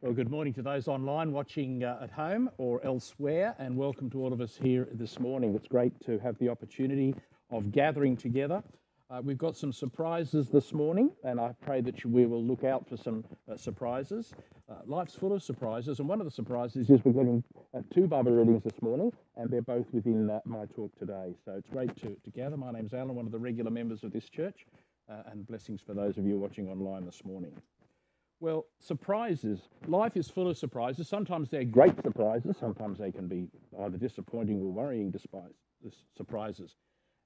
Well, good morning to those online watching uh, at home or elsewhere, and welcome to all of us here this morning. It's great to have the opportunity of gathering together. Uh, we've got some surprises this morning, and I pray that we will look out for some uh, surprises. Uh, life's full of surprises, and one of the surprises is we're getting uh, two Bible readings this morning, and they're both within uh, my talk today. So it's great to, to gather. My name's Alan, one of the regular members of this church, and blessings for those of you watching online this morning. Well, surprises. Life is full of surprises. Sometimes they're great surprises, sometimes they can be either disappointing or worrying despite surprises.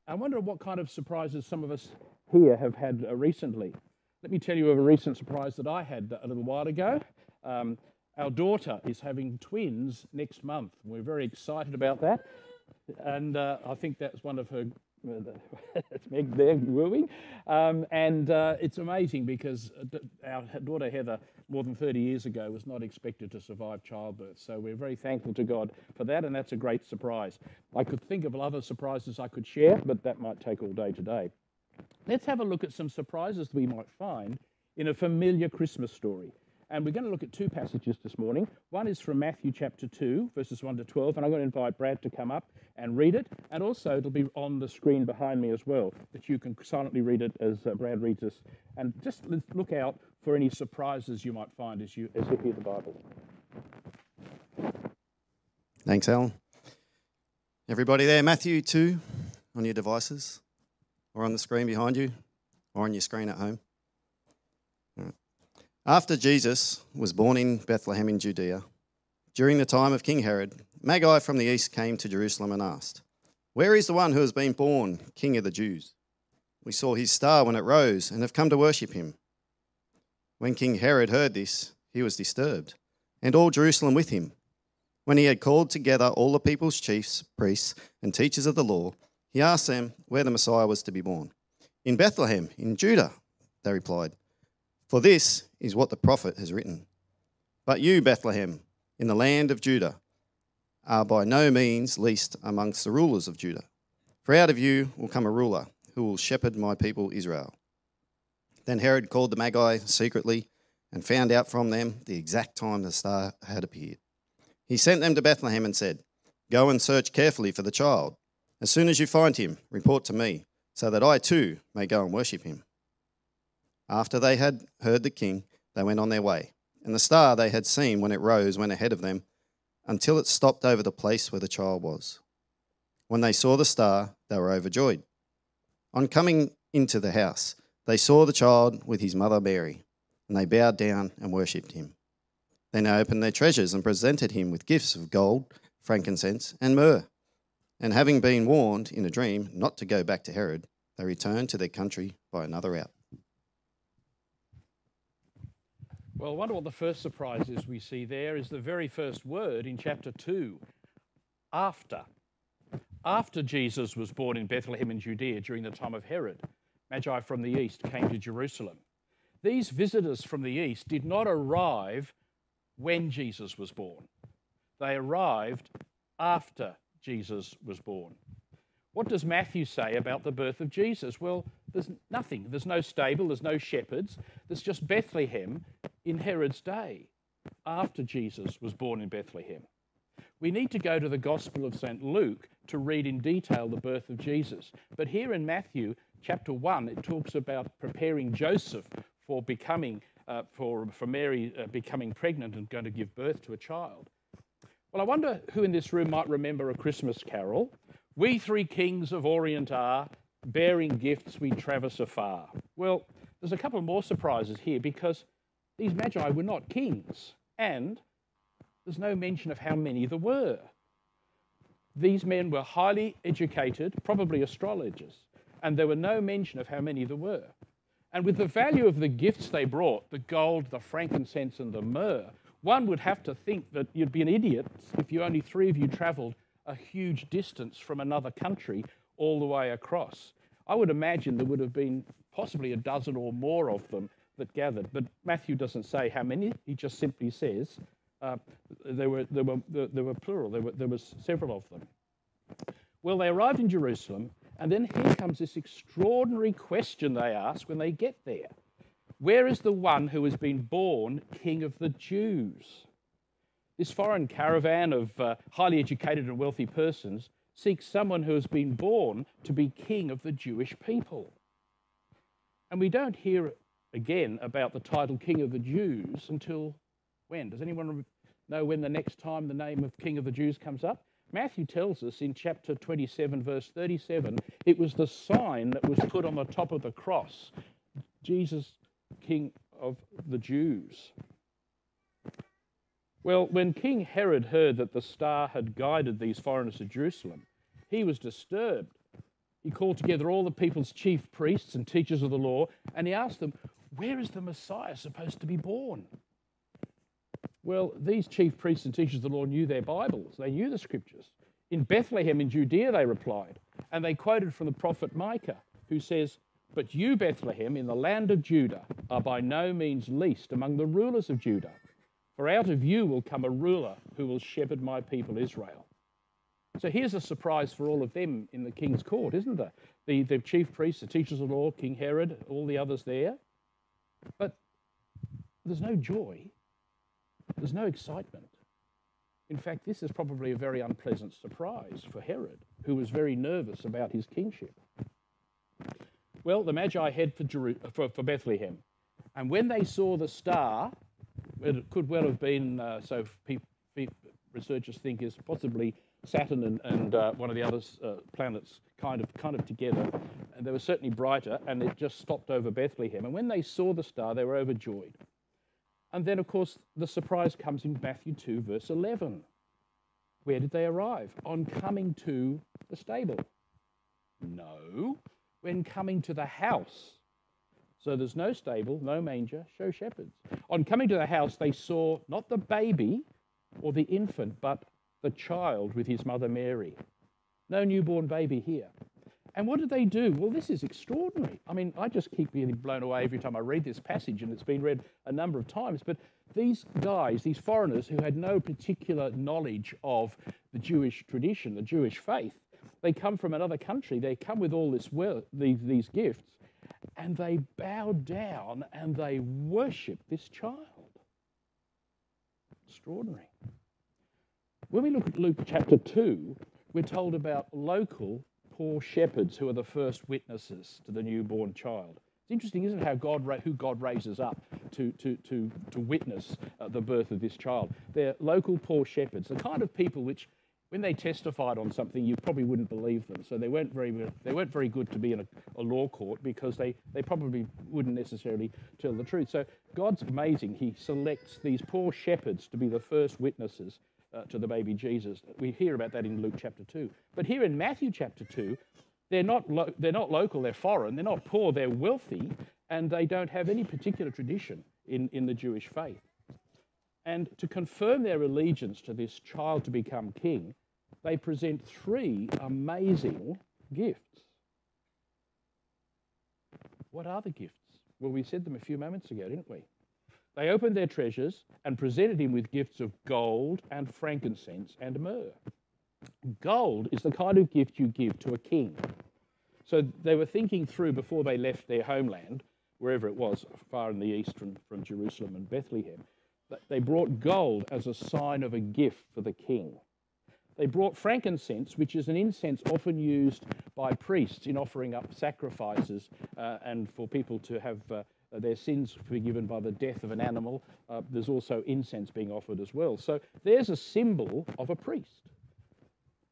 I wonder what kind of surprises some of us here have had uh, recently. Let me tell you of a recent surprise that I had a little while ago. Um, our daughter is having twins next month. We're very excited about that. And uh, I think that's one of her it's Meg there wooing. Um, and uh, it's amazing because uh, our daughter Heather, more than 30 years ago, was not expected to survive childbirth. So we're very thankful to God for that, and that's a great surprise. I could think of other surprises I could share, but that might take all day today. Let's have a look at some surprises we might find in a familiar Christmas story. And we're going to look at two passages this morning. One is from Matthew chapter 2, verses 1 to 12, and I'm going to invite Brad to come up and read it. And also, it'll be on the screen behind me as well, that you can silently read it as uh, Brad reads us. And just look out for any surprises you might find as you, as you hear the Bible. Thanks, Alan. Everybody there, Matthew 2 on your devices, or on the screen behind you, or on your screen at home. After Jesus was born in Bethlehem in Judea, during the time of King Herod, Magi from the east came to Jerusalem and asked, Where is the one who has been born King of the Jews? We saw his star when it rose and have come to worship him. When King Herod heard this, he was disturbed, and all Jerusalem with him. When he had called together all the people's chiefs, priests, and teachers of the law, he asked them where the Messiah was to be born. In Bethlehem, in Judah, they replied. For this is what the prophet has written. But you, Bethlehem, in the land of Judah, are by no means least amongst the rulers of Judah. For out of you will come a ruler who will shepherd my people Israel. Then Herod called the Magi secretly and found out from them the exact time the star had appeared. He sent them to Bethlehem and said, Go and search carefully for the child. As soon as you find him, report to me, so that I too may go and worship him. After they had heard the king, they went on their way. And the star they had seen when it rose went ahead of them until it stopped over the place where the child was. When they saw the star, they were overjoyed. On coming into the house, they saw the child with his mother Mary, and they bowed down and worshipped him. Then they opened their treasures and presented him with gifts of gold, frankincense, and myrrh. And having been warned in a dream not to go back to Herod, they returned to their country by another route. Well, I wonder what the first surprise is we see there is the very first word in chapter 2 after. After Jesus was born in Bethlehem in Judea during the time of Herod, Magi from the east came to Jerusalem. These visitors from the east did not arrive when Jesus was born, they arrived after Jesus was born. What does Matthew say about the birth of Jesus? Well, there's nothing. There's no stable, there's no shepherds. There's just Bethlehem in Herod's day after Jesus was born in Bethlehem. We need to go to the Gospel of St. Luke to read in detail the birth of Jesus. But here in Matthew chapter 1, it talks about preparing Joseph for becoming, uh, for, for Mary uh, becoming pregnant and going to give birth to a child. Well, I wonder who in this room might remember a Christmas carol. We three kings of Orient are, bearing gifts we traverse afar. Well, there's a couple more surprises here because these magi were not kings, and there's no mention of how many there were. These men were highly educated, probably astrologers, and there were no mention of how many there were. And with the value of the gifts they brought, the gold, the frankincense, and the myrrh, one would have to think that you'd be an idiot if you only three of you travelled a huge distance from another country all the way across. I would imagine there would have been possibly a dozen or more of them that gathered. But Matthew doesn't say how many, he just simply says uh, there, were, there, were, there were plural, there, were, there was several of them. Well, they arrived in Jerusalem, and then here comes this extraordinary question they ask when they get there. Where is the one who has been born king of the Jews? This foreign caravan of uh, highly educated and wealthy persons seeks someone who has been born to be king of the Jewish people. And we don't hear again about the title king of the Jews until when? Does anyone know when the next time the name of king of the Jews comes up? Matthew tells us in chapter 27, verse 37, it was the sign that was put on the top of the cross Jesus, King of the Jews. Well, when King Herod heard that the star had guided these foreigners to Jerusalem, he was disturbed. He called together all the people's chief priests and teachers of the law, and he asked them, Where is the Messiah supposed to be born? Well, these chief priests and teachers of the law knew their Bibles, they knew the scriptures. In Bethlehem in Judea, they replied, and they quoted from the prophet Micah, who says, But you, Bethlehem, in the land of Judah, are by no means least among the rulers of Judah. For out of you will come a ruler who will shepherd my people Israel. So here's a surprise for all of them in the king's court, isn't there? The, the chief priests, the teachers of the law, King Herod, all the others there. But there's no joy, there's no excitement. In fact, this is probably a very unpleasant surprise for Herod, who was very nervous about his kingship. Well, the Magi head for, Jeru- for, for Bethlehem, and when they saw the star, it could well have been, uh, so researchers think, is possibly Saturn and, and uh, one of the other uh, planets kind of, kind of together. And they were certainly brighter, and it just stopped over Bethlehem. And when they saw the star, they were overjoyed. And then, of course, the surprise comes in Matthew 2, verse 11. Where did they arrive? On coming to the stable. No, when coming to the house. So there's no stable, no manger, show shepherds. On coming to the house, they saw not the baby or the infant, but the child with his mother Mary. No newborn baby here. And what did they do? Well, this is extraordinary. I mean, I just keep being blown away every time I read this passage, and it's been read a number of times. But these guys, these foreigners who had no particular knowledge of the Jewish tradition, the Jewish faith, they come from another country. They come with all this wealth, these, these gifts, and they bow down and they worship this child. Extraordinary. When we look at Luke chapter 2, we're told about local poor shepherds who are the first witnesses to the newborn child. It's interesting, isn't it, how God, who God raises up to, to, to, to witness uh, the birth of this child? They're local poor shepherds, the kind of people which, when they testified on something, you probably wouldn't believe them. So they weren't very, they weren't very good to be in a, a law court because they, they probably wouldn't necessarily tell the truth. So God's amazing. He selects these poor shepherds to be the first witnesses uh, to the baby Jesus. We hear about that in Luke chapter 2. But here in Matthew chapter 2, they're not, lo- they're not local, they're foreign, they're not poor, they're wealthy, and they don't have any particular tradition in, in the Jewish faith. And to confirm their allegiance to this child to become king, they present three amazing gifts. What are the gifts? Well, we said them a few moments ago, didn't we? They opened their treasures and presented him with gifts of gold and frankincense and myrrh. Gold is the kind of gift you give to a king. So they were thinking through before they left their homeland, wherever it was, far in the east from, from Jerusalem and Bethlehem. That they brought gold as a sign of a gift for the king. They brought frankincense, which is an incense often used by priests in offering up sacrifices uh, and for people to have uh, their sins forgiven by the death of an animal. Uh, there's also incense being offered as well. So there's a symbol of a priest.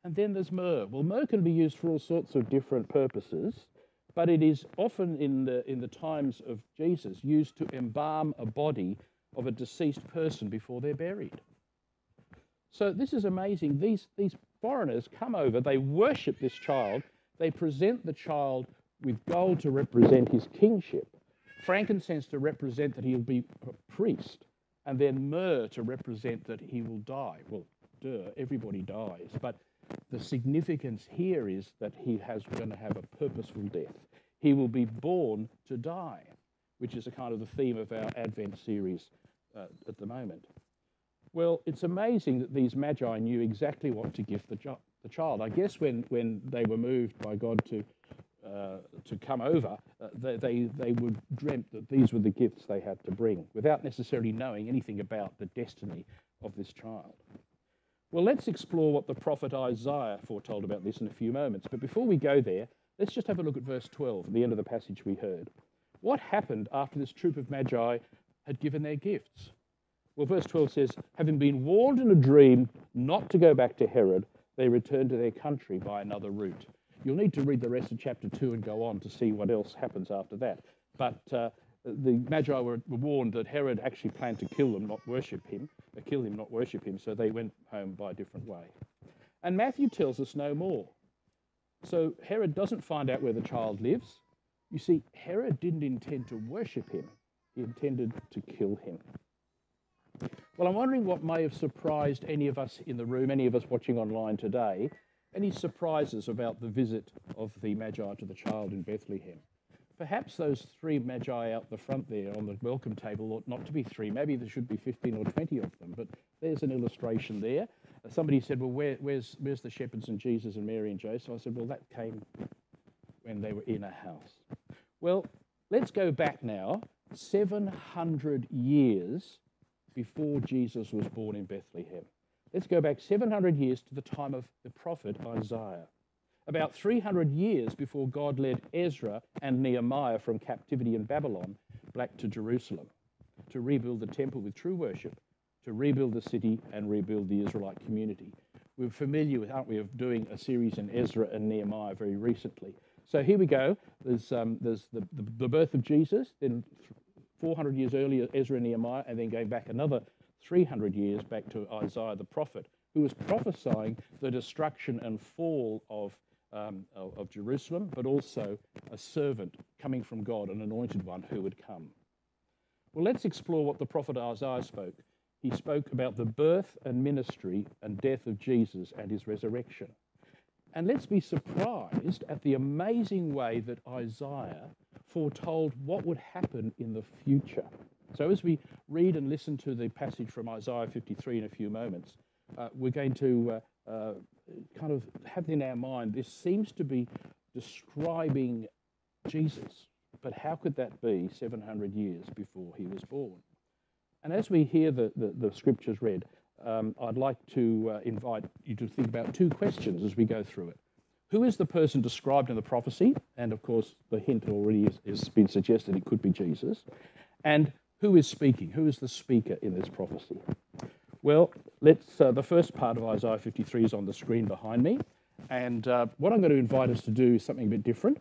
And then there's myrrh. Well, myrrh can be used for all sorts of different purposes, but it is often in the, in the times of Jesus used to embalm a body of a deceased person before they're buried. So this is amazing. These, these foreigners come over, they worship this child, they present the child with gold to represent his kingship, frankincense to represent that he'll be a priest, and then myrrh to represent that he will die. Well, duh, everybody dies. But the significance here is that he has going to have a purposeful death. He will be born to die, which is a kind of the theme of our Advent series uh, at the moment. Well, it's amazing that these magi knew exactly what to give the, the child. I guess when, when they were moved by God to uh, to come over, uh, they, they, they would dreamt that these were the gifts they had to bring without necessarily knowing anything about the destiny of this child. Well, let's explore what the prophet Isaiah foretold about this in a few moments. But before we go there, let's just have a look at verse 12, at the end of the passage we heard. What happened after this troop of magi had given their gifts? Well, verse 12 says, Having been warned in a dream not to go back to Herod, they returned to their country by another route. You'll need to read the rest of chapter 2 and go on to see what else happens after that. But uh, the Magi were, were, warned that Herod actually planned to kill them, not worship him, uh, kill him, not worship him, so they went home by a different way. And Matthew tells us no more. So Herod doesn't find out where the child lives. You see, Herod didn't intend to worship him, he intended to kill him. Well, I'm wondering what may have surprised any of us in the room, any of us watching online today, any surprises about the visit of the Magi to the child in Bethlehem? Perhaps those three Magi out the front there on the welcome table ought not to be three. Maybe there should be 15 or 20 of them, but there's an illustration there. Somebody said, Well, where, where's, where's the shepherds and Jesus and Mary and Joseph? I said, Well, that came when they were in a house. Well, let's go back now 700 years before Jesus was born in Bethlehem. Let's go back 700 years to the time of the prophet Isaiah. About 300 years before God led Ezra and Nehemiah from captivity in Babylon back to Jerusalem to rebuild the temple with true worship, to rebuild the city and rebuild the Israelite community. We're familiar with, aren't we, of doing a series in Ezra and Nehemiah very recently. So here we go. There's, um, there's the, the, the birth of Jesus, then 400 years earlier, Ezra and Nehemiah, and then going back another 300 years back to Isaiah the prophet, who was prophesying the destruction and fall of, um, of Jerusalem, but also a servant coming from God, an anointed one who would come. Well, let's explore what the prophet Isaiah spoke. He spoke about the birth and ministry and death of Jesus and his resurrection. And let's be surprised at the amazing way that Isaiah foretold what would happen in the future. So, as we read and listen to the passage from Isaiah 53 in a few moments, uh, we're going to uh, uh, kind of have in our mind this seems to be describing Jesus, but how could that be 700 years before he was born? And as we hear the, the, the scriptures read, um, I'd like to uh, invite you to think about two questions as we go through it. Who is the person described in the prophecy? And of course, the hint already has been suggested it could be Jesus. And who is speaking? Who is the speaker in this prophecy? Well, let's. Uh, the first part of Isaiah 53 is on the screen behind me, and uh, what I'm going to invite us to do is something a bit different.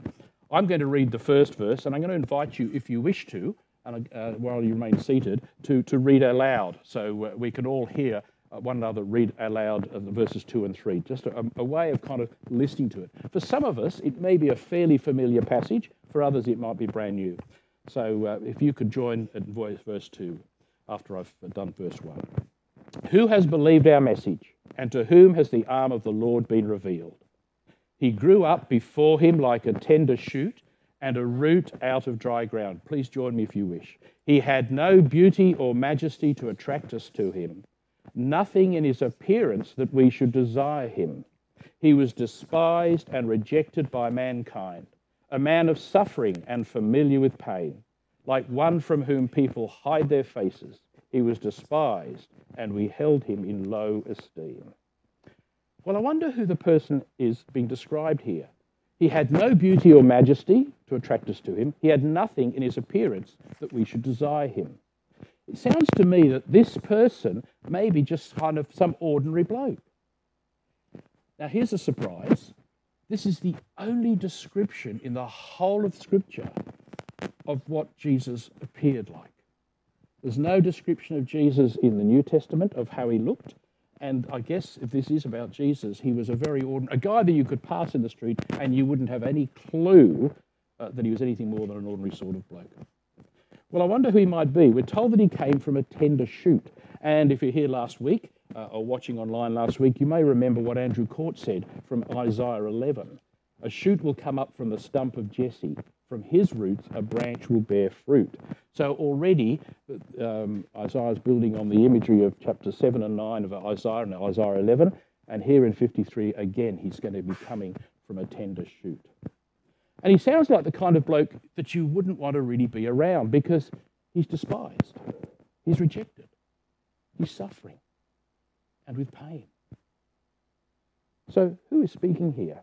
I'm going to read the first verse, and I'm going to invite you, if you wish to, and uh, while you remain seated, to to read aloud, so uh, we can all hear uh, one another read aloud the verses two and three. Just a, a way of kind of listening to it. For some of us, it may be a fairly familiar passage. For others, it might be brand new. So uh, if you could join at verse 2 after I've done verse 1. Who has believed our message, and to whom has the arm of the Lord been revealed? He grew up before him like a tender shoot and a root out of dry ground. Please join me if you wish. He had no beauty or majesty to attract us to him, nothing in his appearance that we should desire him. He was despised and rejected by mankind a man of suffering and familiar with pain, like one from whom people hide their faces. He was despised, and we held him in low esteem. Well, I wonder who the person is being described here. He had no beauty or majesty to attract us to him. He had nothing in his appearance that we should desire him. It sounds to me that this person may be just kind of some ordinary bloke. Now, here's a surprise this is the only description in the whole of Scripture of what Jesus appeared like. There's no description of Jesus in the New Testament of how he looked. And I guess if this is about Jesus, he was a very ordinary, a guy that you could pass in the street and you wouldn't have any clue uh, that he was anything more than an ordinary sort of bloke. Well, I wonder who he might be. We're told that he came from a tender shoot. And if you're here last week, uh, or watching online last week, you may remember what Andrew Court said from Isaiah 11. A shoot will come up from the stump of Jesse. From his roots, a branch will bear fruit. So already, um, Isaiah is building on the imagery of chapter 7 and 9 of Isaiah and Isaiah 11. And here in 53, again, he's going to be coming from a tender shoot. And he sounds like the kind of bloke that you wouldn't want to really be around because he's despised, he's rejected, he's suffering, and with pain. So, who is speaking here?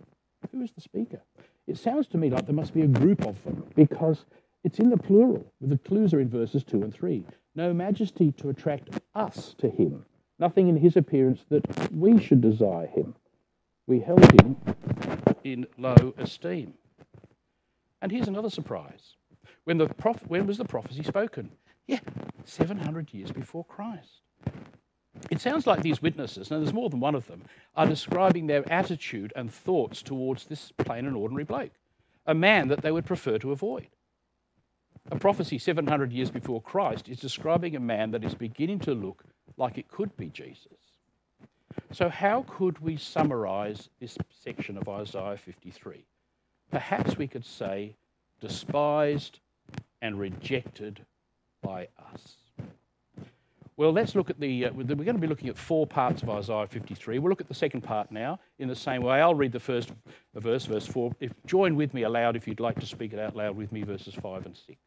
Who is the speaker? It sounds to me like there must be a group of them because it's in the plural. With the clues are in verses 2 and 3. No majesty to attract us to him, nothing in his appearance that we should desire him. We held him in low esteem. And here's another surprise. When, the prophet, when was the prophecy spoken? Yeah, 700 years before Christ. It sounds like these witnesses, and there's more than one of them, are describing their attitude and thoughts towards this plain and ordinary bloke, a man that they would prefer to avoid. A prophecy 700 years before Christ is describing a man that is beginning to look like it could be Jesus. So, how could we summarize this section of Isaiah 53? Perhaps we could say, despised and rejected by us. Well, let's look at the. Uh, we're going to be looking at four parts of Isaiah 53. We'll look at the second part now in the same way. I'll read the first verse, verse 4. If, join with me aloud if you'd like to speak it out loud with me, verses 5 and 6.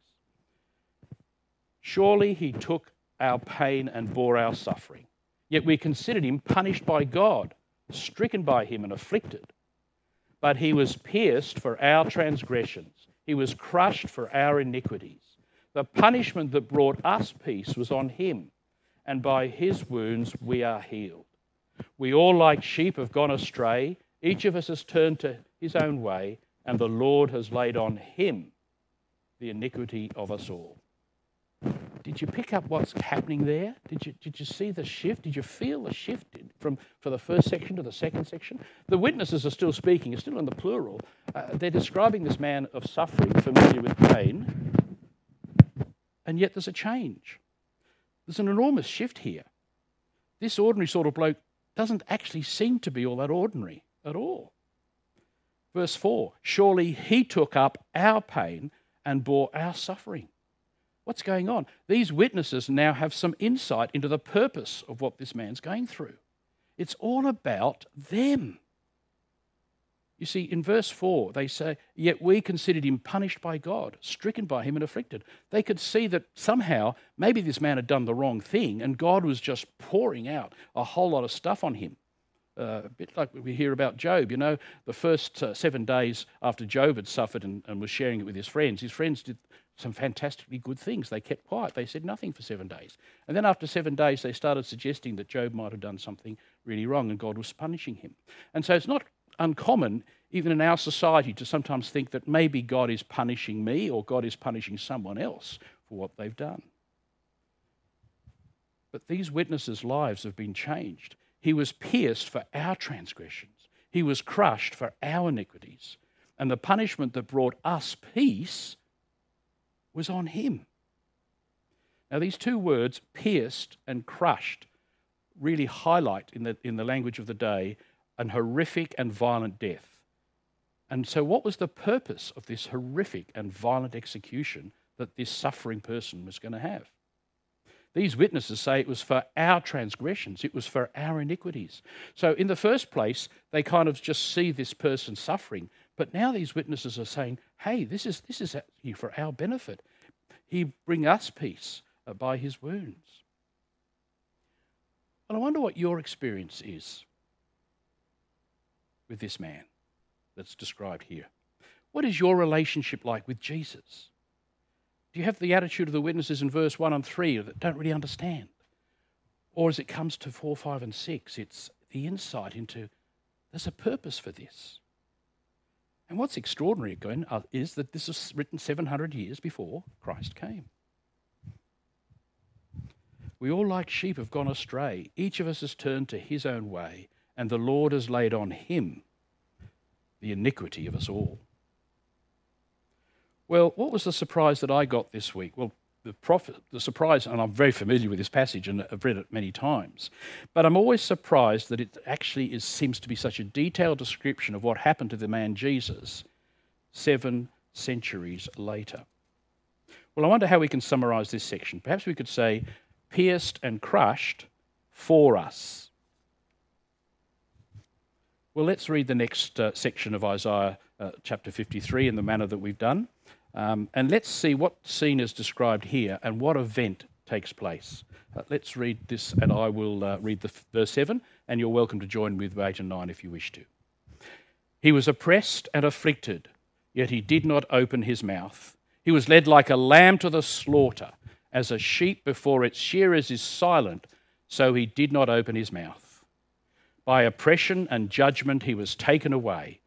Surely he took our pain and bore our suffering. Yet we considered him punished by God, stricken by him and afflicted. But he was pierced for our transgressions, he was crushed for our iniquities. The punishment that brought us peace was on him and by his wounds we are healed. We all, like sheep, have gone astray. Each of us has turned to his own way, and the Lord has laid on him the iniquity of us all. Did you pick up what's happening there? Did you, did you see the shift? Did you feel the shift from, from the first section to the second section? The witnesses are still speaking, are still in the plural. Uh, they're describing this man of suffering, familiar with pain, and yet there's a change. There's an enormous shift here. This ordinary sort of bloke doesn't actually seem to be all that ordinary at all. Verse 4 Surely he took up our pain and bore our suffering. What's going on? These witnesses now have some insight into the purpose of what this man's going through. It's all about them. You see, in verse 4, they say, Yet we considered him punished by God, stricken by him, and afflicted. They could see that somehow maybe this man had done the wrong thing, and God was just pouring out a whole lot of stuff on him. Uh, a bit like we hear about Job. You know, the first uh, seven days after Job had suffered and, and was sharing it with his friends, his friends did some fantastically good things. They kept quiet, they said nothing for seven days. And then after seven days, they started suggesting that Job might have done something really wrong and God was punishing him. And so it's not uncommon, even in our society, to sometimes think that maybe God is punishing me or God is punishing someone else for what they've done. But these witnesses' lives have been changed. He was pierced for our transgressions, he was crushed for our iniquities. And the punishment that brought us peace was on him. Now, these two words, pierced and crushed, really highlight in the, in the language of the day an horrific and violent death. And so, what was the purpose of this horrific and violent execution that this suffering person was going to have? These witnesses say it was for our transgressions, it was for our iniquities. So, in the first place, they kind of just see this person suffering. But now these witnesses are saying, hey, this is, this is for our benefit. He bring us peace uh, by his wounds. Well, I wonder what your experience is with this man that's described here? What is your relationship like with Jesus? Do you have the attitude of the witnesses in verse 1 and 3 that don't really understand? Or as it comes to 4, 5, and 6, it's the insight into there's a purpose for this. And what's extraordinary again uh, is that this was written 700 years before Christ came. We all, like sheep, have gone astray. Each of us has turned to his own way, and the Lord has laid on him the iniquity of us all. Well, what was the surprise that I got this week? Well, the, prophet, the surprise, and I'm very familiar with this passage and I've read it many times, but I'm always surprised that it actually is, seems to be such a detailed description of what happened to the man Jesus seven centuries later. Well, I wonder how we can summarize this section. Perhaps we could say, pierced and crushed for us. Well, let's read the next uh, section of Isaiah uh, chapter 53 in the manner that we've done. Um, and let's see what scene is described here and what event takes place. Uh, let's read this, and I will uh, read the verse 7, and you're welcome to join with 8 and 9 if you wish to. He was oppressed and afflicted, yet he did not open his mouth. He was led like a lamb to the slaughter, as a sheep before its shearers is silent, so he did not open his mouth. By oppression and judgment he was taken away.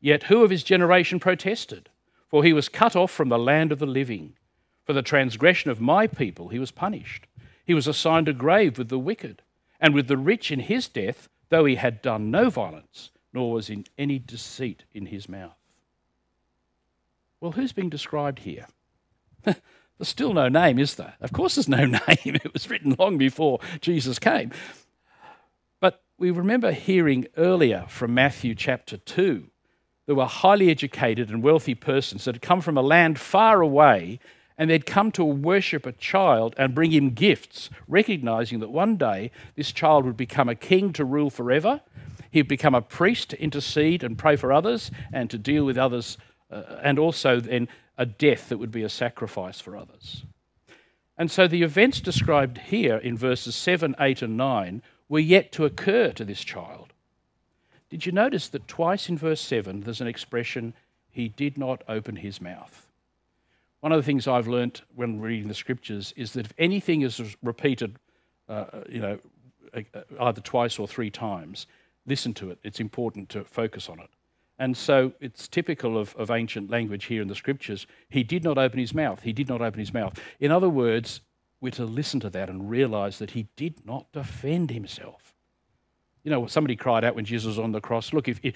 Yet who of his generation protested? For he was cut off from the land of the living. For the transgression of my people he was punished. He was assigned a grave with the wicked, and with the rich in his death, though he had done no violence, nor was in any deceit in his mouth. Well, who's being described here? there's still no name, is there? Of course, there's no name. It was written long before Jesus came. We remember hearing earlier from Matthew chapter 2 there were highly educated and wealthy persons that had come from a land far away and they'd come to worship a child and bring him gifts, recognizing that one day this child would become a king to rule forever. He'd become a priest to intercede and pray for others and to deal with others, uh, and also then a death that would be a sacrifice for others. And so the events described here in verses 7, 8, and 9 were yet to occur to this child. Did you notice that twice in verse 7 there's an expression, he did not open his mouth? One of the things I've learnt when reading the scriptures is that if anything is repeated, uh, you know, either twice or three times, listen to it. It's important to focus on it. And so it's typical of, of ancient language here in the scriptures. He did not open his mouth. He did not open his mouth. In other words, we're to listen to that and realize that he did not defend himself. You know, somebody cried out when Jesus was on the cross, Look, if, if,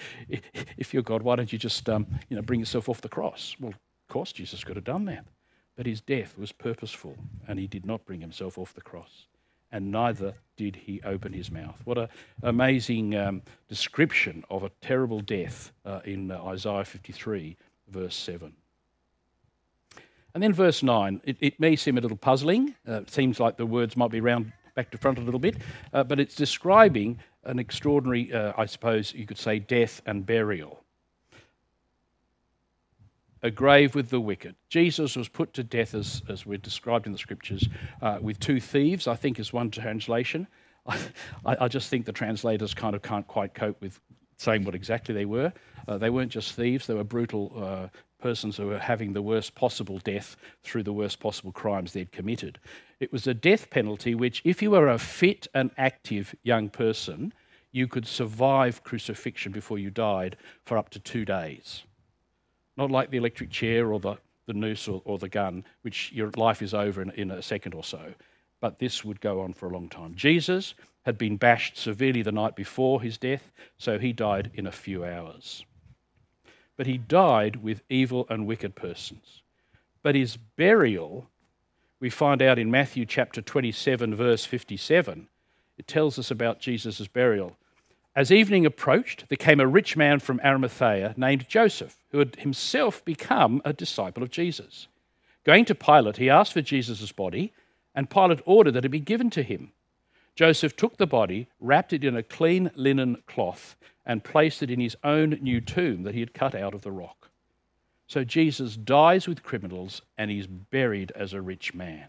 if you're God, why don't you just um, you know, bring yourself off the cross? Well, of course, Jesus could have done that. But his death was purposeful, and he did not bring himself off the cross. And neither did he open his mouth. What an amazing um, description of a terrible death uh, in uh, Isaiah 53, verse 7. And then verse 9, it, it may seem a little puzzling. Uh, it seems like the words might be round back to front a little bit, uh, but it's describing an extraordinary, uh, I suppose you could say, death and burial. A grave with the wicked. Jesus was put to death, as, as we're described in the scriptures, uh, with two thieves, I think is one translation. I, I, just think the translators kind of can't quite cope with saying what exactly they were. Uh, they weren't just thieves, they were brutal uh, persons who were having the worst possible death through the worst possible crimes they'd committed. It was a death penalty which, if you were a fit and active young person, you could survive crucifixion before you died for up to two days. Not like the electric chair or the, the noose or, or the gun, which your life is over in, in a second or so. But this would go on for a long time. Jesus had been bashed severely the night before his death, so he died in a few hours. But he died with evil and wicked persons. But his burial we find out in Matthew chapter 27, verse 57, it tells us about Jesus' burial. As evening approached, there came a rich man from Arimathea named Joseph, who had himself become a disciple of Jesus. Going to Pilate, he asked for Jesus' body, and Pilate ordered that it be given to him. Joseph took the body, wrapped it in a clean linen cloth, and placed it in his own new tomb that he had cut out of the rock. So Jesus dies with criminals and he's buried as a rich man.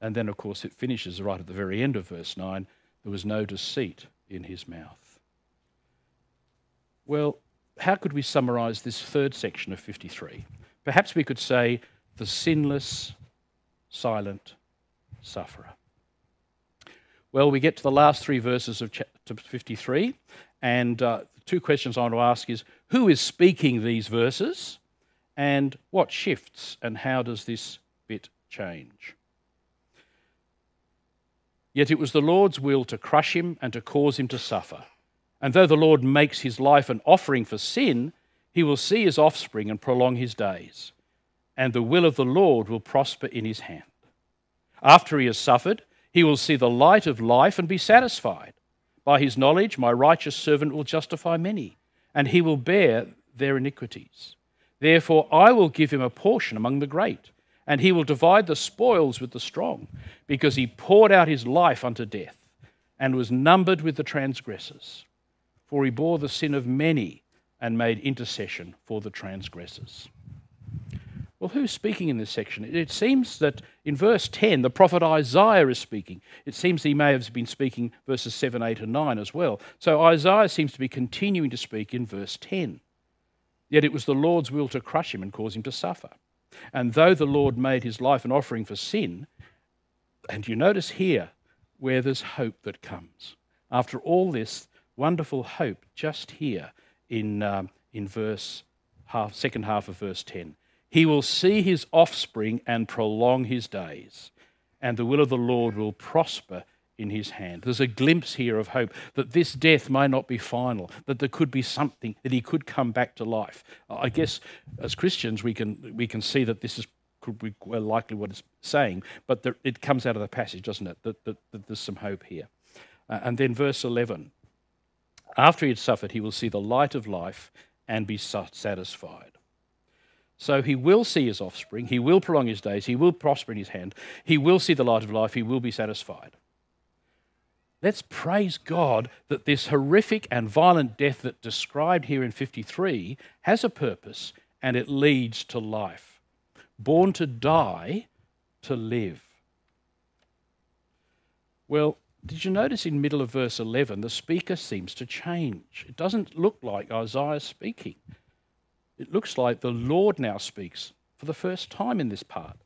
And then, of course, it finishes right at the very end of verse 9 there was no deceit in his mouth. Well, how could we summarize this third section of 53? Perhaps we could say the sinless, silent sufferer. Well, we get to the last three verses of chapter 53, and uh, two questions I want to ask is who is speaking these verses and what shifts and how does this bit change? Yet it was the Lord's will to crush him and to cause him to suffer. And though the Lord makes his life an offering for sin, he will see his offspring and prolong his days. And the will of the Lord will prosper in his hand. After he has suffered, he will see the light of life and be satisfied. By his knowledge, my righteous servant will justify many, and he will bear their iniquities. Therefore, I will give him a portion among the great, and he will divide the spoils with the strong, because he poured out his life unto death, and was numbered with the transgressors. for he bore the sin of many and made intercession for the transgressors. Well, who's speaking in this section? It seems that in verse 10, the prophet Isaiah is speaking. It seems he may have been speaking verses 7, 8, and 9 as well. So Isaiah seems to be continuing to speak in verse 10. Yet it was the Lord's will to crush him and cause him to suffer. And though the Lord made his life an offering for sin, and you notice here where there's hope that comes. After all this wonderful hope, just here in, um, in verse half, second half of verse 10. He will see his offspring and prolong his days, and the will of the Lord will prosper in his hand. There's a glimpse here of hope that this death may not be final, that there could be something, that he could come back to life. I guess as Christians, we can, we can see that this is could be likely what it's saying, but there, it comes out of the passage, doesn't it? That, that, that there's some hope here. Uh, and then verse 11 after he had suffered, he will see the light of life and be satisfied. So he will see his offspring, he will prolong his days, he will prosper in his hand, he will see the light of life, he will be satisfied. Let's praise God that this horrific and violent death that described here in 53 has a purpose and it leads to life. Born to die, to live. Well, did you notice in middle of verse 11 the speaker seems to change? It doesn't look like Isaiah speaking. It looks like the Lord now speaks for the first time in this part.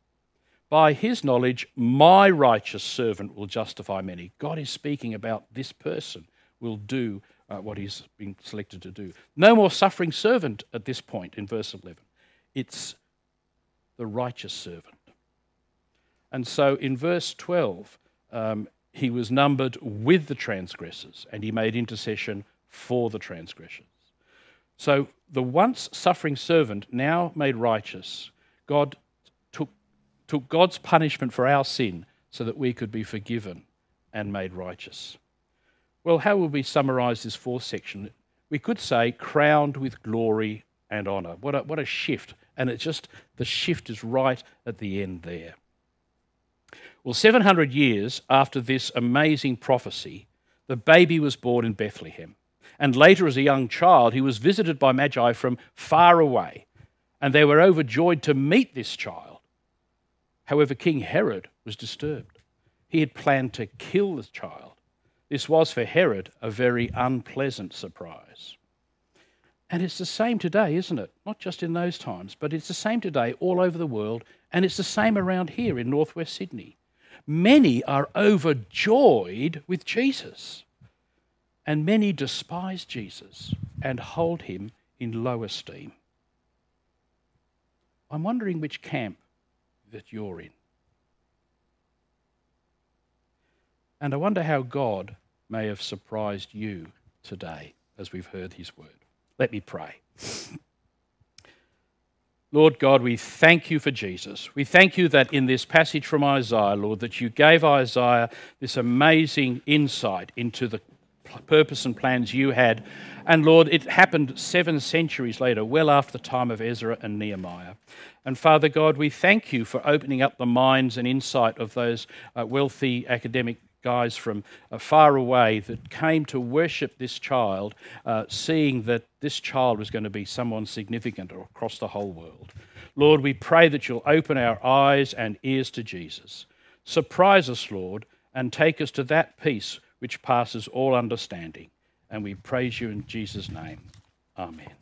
By his knowledge, my righteous servant will justify many. God is speaking about this person will do uh, what he's been selected to do. No more suffering servant at this point in verse 11. It's the righteous servant. And so in verse 12, um, he was numbered with the transgressors and he made intercession for the transgressors. So the once suffering servant, now made righteous, God took, took God's punishment for our sin so that we could be forgiven and made righteous. Well, how would we summarize this fourth section? We could say crowned with glory and honor. What a, what a shift. And it's just, the shift is right at the end there. Well, 700 years after this amazing prophecy, the baby was born in Bethlehem. And later, as a young child, he was visited by Magi from far away, and they were overjoyed to meet this child. However, King Herod was disturbed. He had planned to kill the child. This was for Herod a very unpleasant surprise. And it's the same today, isn't it? Not just in those times, but it's the same today all over the world, and it's the same around here in northwest Sydney many are overjoyed with Jesus, and many despise Jesus and hold him in low esteem. I'm wondering which camp that you're in. And I wonder how God may have surprised you today as we've heard his word. Let me pray. Lord God, we thank you for Jesus. We thank you that in this passage from Isaiah, Lord, that you gave Isaiah this amazing insight into the purpose and plans you had. And Lord, it happened seven centuries later, well after the time of Ezra and Nehemiah. And Father God, we thank you for opening up the minds and insight of those uh, wealthy academic guys from uh, far away that came to worship this child, uh, seeing that this child was going to be someone significant across the whole world. Lord, we pray that you'll open our eyes and ears to Jesus. Surprise us, Lord, and take us to that peace which passes all understanding. And we praise you in Jesus' name. Amen.